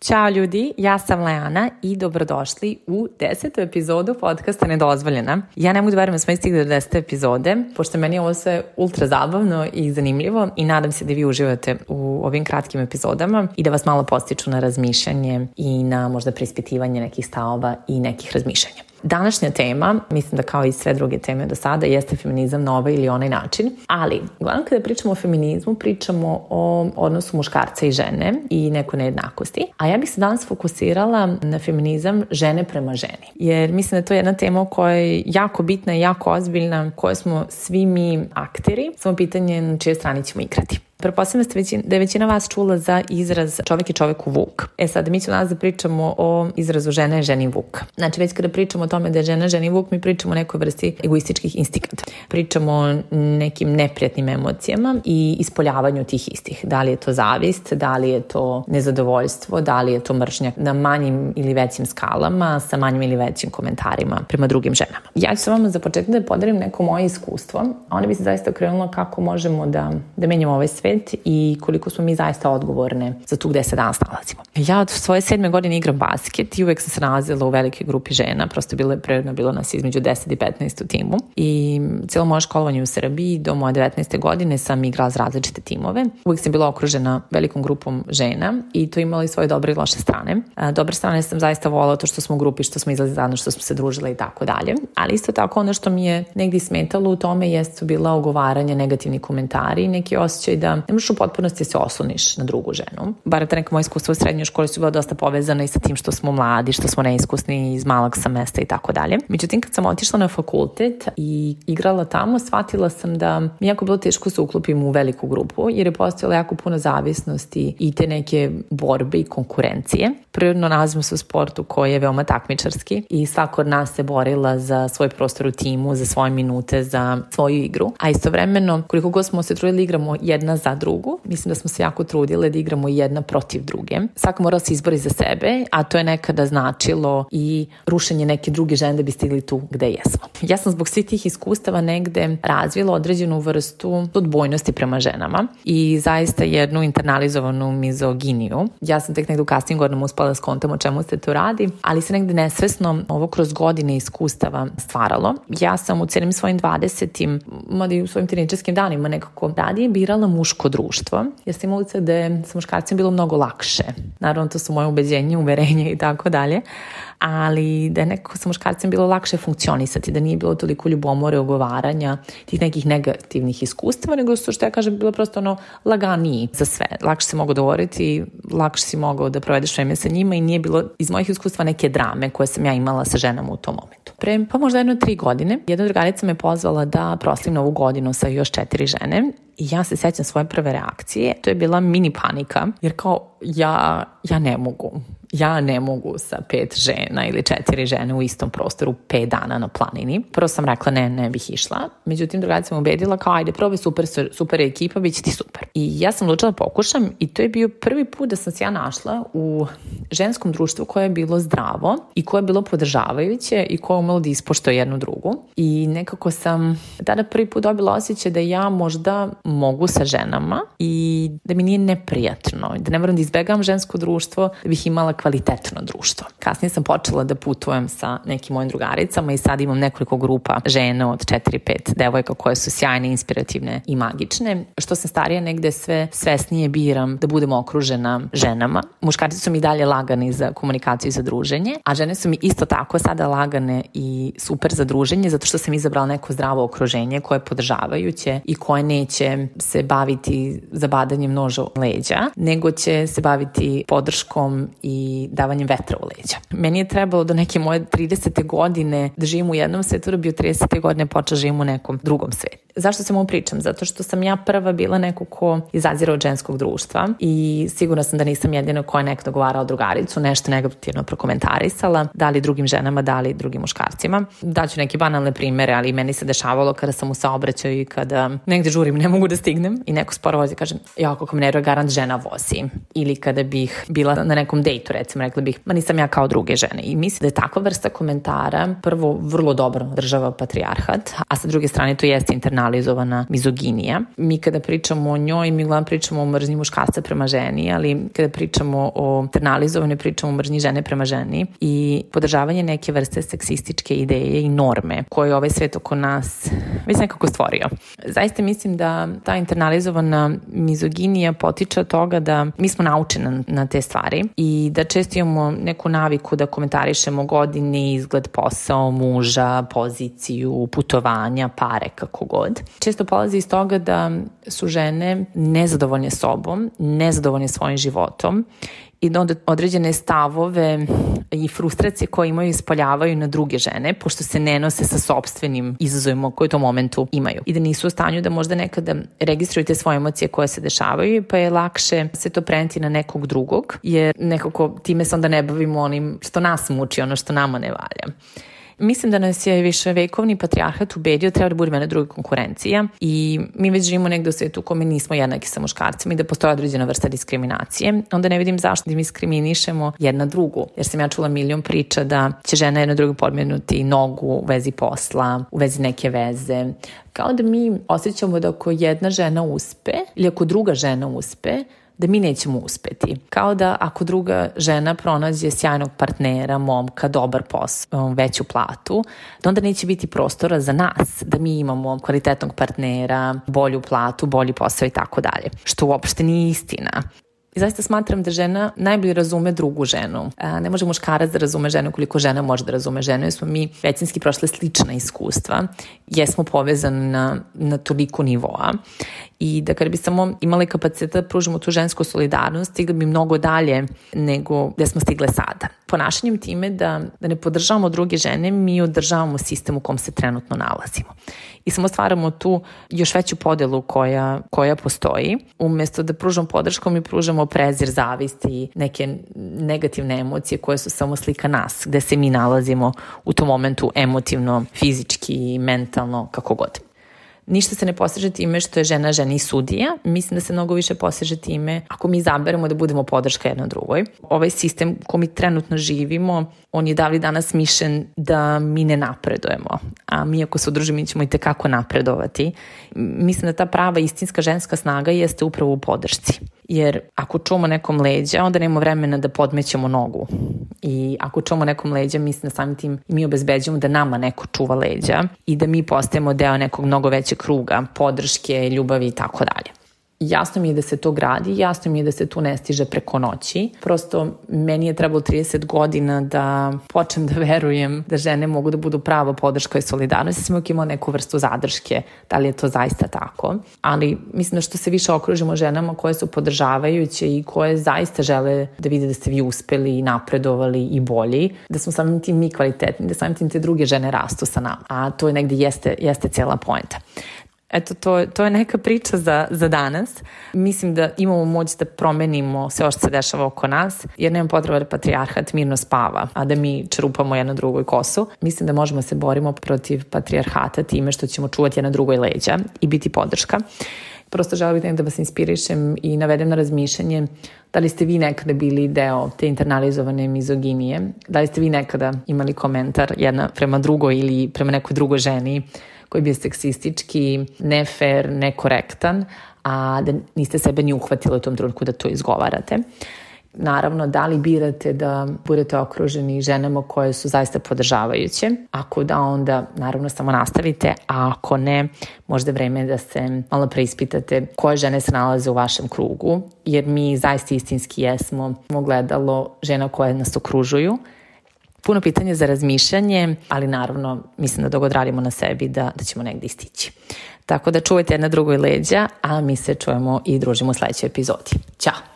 Ćao ljudi, ja sam Leana i dobrodošli u desetu epizodu podcasta Nedozvoljena. Ja ne mogu da verujem da smo istigli do desete epizode, pošto meni je ovo sve ultra zabavno i zanimljivo i nadam se da vi uživate u ovim kratkim epizodama i da vas malo postiču na razmišljanje i na možda prispitivanje nekih stavova i nekih razmišljanja. Današnja tema, mislim da kao i sve druge teme do sada, jeste feminizam na ovaj ili onaj način, ali uglavnom kada pričamo o feminizmu, pričamo o odnosu muškarca i žene i neko nejednakosti, a ja bih se danas fokusirala na feminizam žene prema ženi, jer mislim da je to jedna tema koja je jako bitna i jako ozbiljna, koje smo svi mi akteri, samo pitanje na čije strani ćemo igrati. Prepostavljam da, većina, da je većina vas čula za izraz čovek i čoveku vuk. E sad, mi ćemo danas da pričamo o izrazu žene ženi vuk. Znači, već kada pričamo o tome da je žena ženi vuk, mi pričamo o nekoj vrsti egoističkih instikata. Pričamo o nekim neprijatnim emocijama i ispoljavanju tih istih. Da li je to zavist, da li je to nezadovoljstvo, da li je to mržnja na manjim ili većim skalama, sa manjim ili većim komentarima prema drugim ženama. Ja ću sa vama za početak da podelim neko moje iskustvo, onda bi se zaista okrenula kako možemo da, da menjamo ovaj svet svet i koliko smo mi zaista odgovorne za tu gde se danas nalazimo. Ja od svoje sedme godine igram basket i uvek sam se nalazila u velikoj grupi žena, prosto bilo je prirodno, bilo nas između 10 i 15 u timu i cijelo moje školovanje u Srbiji do moje 19. godine sam igrala za različite timove. Uvek sam bila okružena velikom grupom žena i to imala i svoje dobre i loše strane. Dobre strane sam zaista volala to što smo u grupi, što smo izlazili zajedno, što smo se družile i tako dalje. Ali isto tako ono što mi je negdje smetalo u tome jesu bila ogovaranje, negativni komentari i neki osjećaj da ne možeš u potpunosti se osloniš na drugu ženu. Bar ta neka moja iskustva u srednjoj školi su bila dosta povezana i sa tim što smo mladi, što smo neiskusni iz malog sam mesta i tako dalje. Međutim, kad sam otišla na fakultet i igrala tamo, shvatila sam da mi jako bilo teško se uklopim u veliku grupu, jer je postojala jako puno zavisnosti i te neke borbe i konkurencije. Prirodno nalazimo se u sportu koji je veoma takmičarski i svako od nas se borila za svoj prostor u timu, za svoje minute, za svoju igru. A istovremeno, koliko god smo se trudili igramo jedna za drugu. Mislim da smo se jako trudile da igramo jedna protiv druge. Svaka mora da se izbori za sebe, a to je nekada značilo i rušenje neke druge žene da bi stigli tu gde jesmo. Ja sam zbog svih tih iskustava negde razvila određenu vrstu odbojnosti prema ženama i zaista jednu internalizovanu mizoginiju. Ja sam tek negde u kasnim godinama uspala da skontam o čemu se to radi, ali se negde nesvesno ovo kroz godine iskustava stvaralo. Ja sam u celim svojim 20. mada i u svojim teničarskim danima nekako radije birala muško društvo, jer sam imala da je sa muškarcima bilo mnogo lakše. Naravno, to su moje ubeđenje, uverenje i tako dalje, ali da je nekako sa muškarcima bilo lakše funkcionisati, da nije bilo toliko ljubomore, ogovaranja, tih nekih negativnih iskustava, nego su, što ja kažem, bilo prosto ono laganiji za sve. Lakše se mogu dovoriti, lakše si mogao da provedeš vreme sa njima i nije bilo iz mojih iskustva neke drame koje sam ja imala sa ženama u tom momentu. Pre, pa možda jedno tri godine, jedna drugarica me pozvala da proslim novu godinu sa još četiri žene I ja se sećam svoje prve reakcije, to je bila mini panika, jer kao ja, ja ne mogu ja ne mogu sa pet žena ili četiri žene u istom prostoru pet dana na planini. Prvo sam rekla ne, ne bih išla. Međutim, drugačija me ubedila kao ajde, probaj super, super ekipa, bit će ti super. I ja sam odlučila da pokušam i to je bio prvi put da sam se ja našla u ženskom društvu koje je bilo zdravo i koje je bilo podržavajuće i koje je umelo da ispoštuje jednu drugu. I nekako sam tada prvi put dobila osjećaj da ja možda mogu sa ženama i da mi nije neprijatno, da ne moram da izbegam žensko društvo, da bih imala kvalitetno društvo. Kasnije sam počela da putujem sa nekim mojim drugaricama i sad imam nekoliko grupa žena od 4-5 devojka koje su sjajne, inspirativne i magične. Što sam starija negde sve svesnije biram da budem okružena ženama. Muškarci su mi dalje lagani za komunikaciju i za druženje, a žene su mi isto tako sada lagane i super za druženje zato što sam izabrala neko zdravo okruženje koje je podržavajuće i koje neće se baviti zabadanjem noža leđa, nego će se baviti podrškom i davanjem vetra u leđa. Meni je trebalo do neke moje 30. godine da živim u jednom svetu, da bi u 30. godine počela da živim u nekom drugom svetu. Zašto sam ovo pričam? Zato što sam ja prva bila neko ko izazira od ženskog društva i sigurna sam da nisam jedina koja je nekada govarala drugaricu, nešto negativno prokomentarisala, da li drugim ženama, da li drugim muškarcima. Daću neke banalne primere, ali meni se dešavalo kada sam u saobraćaju i kada negde žurim, ne mogu da stignem i neko sporo vozi, kažem, ja kako me nervira, garant žena vozi. Ili kada bih bila na nekom dejtu, recimo, rekla bih, ma nisam ja kao druge žene. I mislim da je takva vrsta komentara prvo vrlo dobro država patrijarhat, a sa druge strane to jeste internalizovana mizoginija. Mi kada pričamo o njoj, mi uglavnom pričamo o mržnji muškarca prema ženi, ali kada pričamo o internalizovanoj, pričamo o mržnji žene prema ženi i podržavanje neke vrste seksističke ideje i norme koje ovaj svet oko nas već nekako stvorio. Zaista mislim da ta internalizovana mizoginija potiče od toga da mi smo naučeni na, na te stvari i da često imamo neku naviku da komentarišemo godine, izgled, posao, muža, poziciju, putovanja, pare, kako god. Često polazi iz toga da su žene nezadovoljne sobom, nezadovoljne svojim životom i da određene stavove i frustracije koje imaju ispoljavaju na druge žene, pošto se ne nose sa sobstvenim izazovima koje u tom momentu imaju. I da nisu u stanju da možda nekada registruju te svoje emocije koje se dešavaju, pa je lakše se to preneti na nekog drugog, jer nekako time se onda ne bavimo onim što nas muči, ono što nama ne valja. Mislim da nas je više vekovni patrijarhat ubedio treba da budemo jedna druga konkurencija i mi već živimo negde u svetu u kome nismo jednaki sa muškarcima i da postoje određena vrsta diskriminacije. Onda ne vidim zašto da diskriminišemo jedna drugu. Jer sam ja čula milion priča da će žena jedna druga podmenuti nogu u vezi posla, u vezi neke veze. Kao da mi osjećamo da ako jedna žena uspe ili ako druga žena uspe, da mi nećemo uspeti. Kao da ako druga žena pronađe sjajnog partnera, momka, dobar posao, um, veću platu, da onda neće biti prostora za nas, da mi imamo kvalitetnog partnera, bolju platu, bolji posao i tako dalje. Što uopšte nije istina. I zaista smatram da žena najbolje razume drugu ženu. Ne može muškarac da razume ženu koliko žena može da razume ženu, jer smo mi većinski prošle slična iskustva, jesmo povezani na, na toliko nivoa i da kada bi samo imali kapacitet da pružimo tu žensku solidarnost, stigli bi mnogo dalje nego gde smo stigle sada. Ponašanjem time da, da ne podržavamo druge žene, mi održavamo sistem u kom se trenutno nalazimo. I samo stvaramo tu još veću podelu koja, koja postoji. Umesto da pružamo podršku, mi pružamo prezir, zavist i neke negativne emocije koje su samo slika nas, gde se mi nalazimo u tom momentu emotivno, fizički, mentalno, kako god. Ništa se ne postiže time što je žena ženi sudija. Mislim da se mnogo više postiže time ako mi izaberemo da budemo podrška jedna drugoj. Ovaj sistem ko mi trenutno živimo, on je davli danas mišljen da mi ne napredujemo. A mi ako se udružimo, mi ćemo i tekako napredovati. Mislim da ta prava istinska ženska snaga jeste upravo u podršci jer ako čuvamo nekom leđa, onda nemamo vremena da podmećemo nogu. I ako čuvamo nekom leđa, mislim da samim tim mi obezbeđujemo da nama neko čuva leđa i da mi postajemo deo nekog mnogo većeg kruga, podrške, ljubavi i tako dalje. Jasno mi je da se to gradi, jasno mi je da se tu ne stiže preko noći. Prosto meni je trebalo 30 godina da počnem da verujem da žene mogu da budu prava podrška i solidarnost. Ja sam uvijek imala neku vrstu zadrške, da li je to zaista tako. Ali mislim da što se više okružimo ženama koje su podržavajuće i koje zaista žele da vide da ste vi uspeli i napredovali i bolji, da smo samim tim mi kvalitetni, da samim tim te druge žene rastu sa nama. A to je negde jeste, jeste cijela poenta. Eto, to, to je neka priča za, za danas. Mislim da imamo moć da promenimo sve što se dešava oko nas, jer nema potreba da patrijarhat mirno spava, a da mi čerupamo jedno drugoj kosu. Mislim da možemo da se borimo protiv patrijarhata time što ćemo čuvati jedno drugoj leđa i biti podrška. Prosto želim bih da vas inspirišem i navedem na razmišljanje da li ste vi nekada bili deo te internalizovane mizoginije, da li ste vi nekada imali komentar jedna prema drugoj ili prema nekoj drugoj ženi koji bi seksistički, nefer, nekorektan, a da niste sebe ni uhvatili u tom trenutku da to izgovarate. Naravno, da li birate da budete okruženi ženama koje su zaista podržavajuće? Ako da, onda naravno samo nastavite, a ako ne, možda je vreme da se malo preispitate koje žene se nalaze u vašem krugu, jer mi zaista istinski jesmo gledalo žena koje nas okružuju, puno pitanja za razmišljanje, ali naravno mislim da dok odradimo na sebi da, da ćemo negde istići. Tako da čuvajte jedna drugoj leđa, a mi se čujemo i družimo u sledećoj epizodi. Ćao!